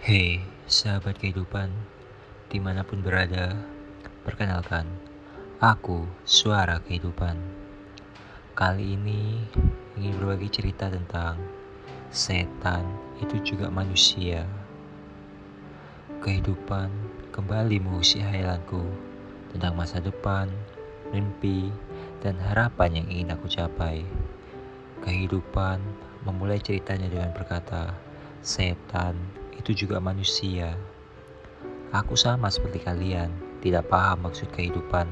Hei, sahabat kehidupan, di mana pun berada, perkenalkan, aku suara kehidupan. Kali ini ingin berbagi cerita tentang setan itu juga manusia. Kehidupan kembali mengusik hayalanku tentang masa depan, mimpi, dan harapan yang ingin aku capai. Kehidupan memulai ceritanya dengan berkata, setan itu juga manusia. Aku sama seperti kalian, tidak paham maksud kehidupan.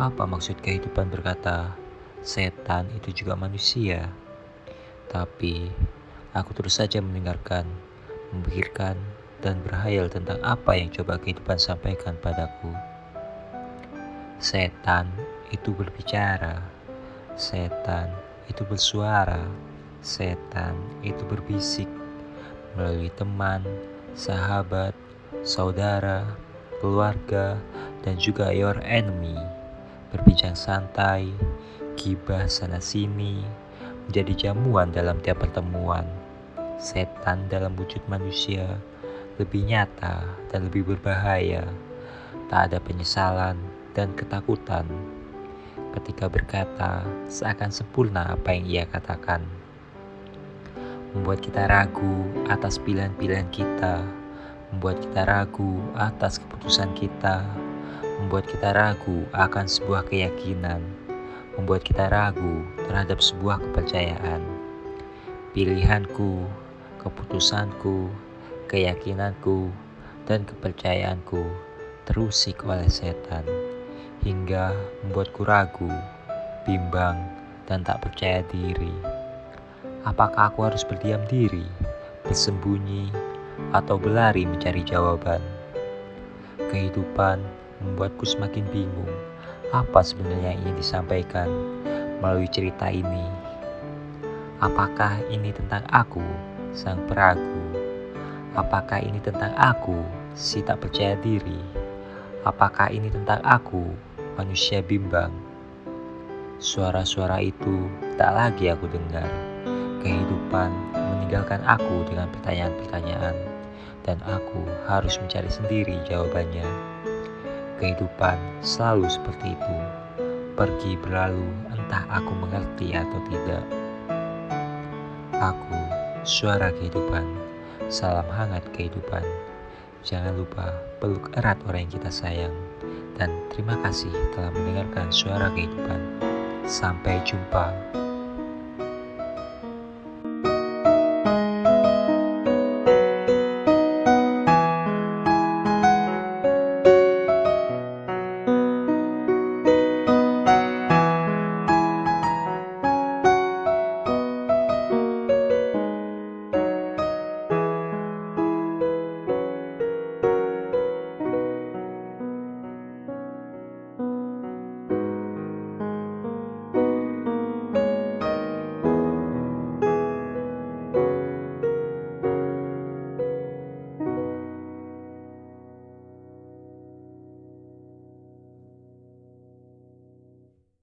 Apa maksud kehidupan berkata, setan itu juga manusia? Tapi, aku terus saja mendengarkan, memikirkan, dan berhayal tentang apa yang coba kehidupan sampaikan padaku. Setan itu berbicara, setan itu bersuara, setan itu berbisik, melalui teman, sahabat, saudara, keluarga, dan juga your enemy. Berbincang santai, gibah sana-sini, menjadi jamuan dalam tiap pertemuan. Setan dalam wujud manusia lebih nyata dan lebih berbahaya. Tak ada penyesalan dan ketakutan ketika berkata seakan sempurna apa yang ia katakan membuat kita ragu atas pilihan-pilihan kita, membuat kita ragu atas keputusan kita, membuat kita ragu akan sebuah keyakinan, membuat kita ragu terhadap sebuah kepercayaan. Pilihanku, keputusanku, keyakinanku, dan kepercayaanku terusik oleh setan hingga membuatku ragu, bimbang, dan tak percaya diri. Apakah aku harus berdiam diri, bersembunyi, atau berlari mencari jawaban? Kehidupan membuatku semakin bingung apa sebenarnya yang ingin disampaikan melalui cerita ini. Apakah ini tentang aku, sang peragu? Apakah ini tentang aku, si tak percaya diri? Apakah ini tentang aku, manusia bimbang? Suara-suara itu tak lagi aku dengar kehidupan meninggalkan aku dengan pertanyaan-pertanyaan dan aku harus mencari sendiri jawabannya. Kehidupan selalu seperti itu. Pergi berlalu entah aku mengerti atau tidak. Aku suara kehidupan. Salam hangat kehidupan. Jangan lupa peluk erat orang yang kita sayang. Dan terima kasih telah mendengarkan suara kehidupan. Sampai jumpa.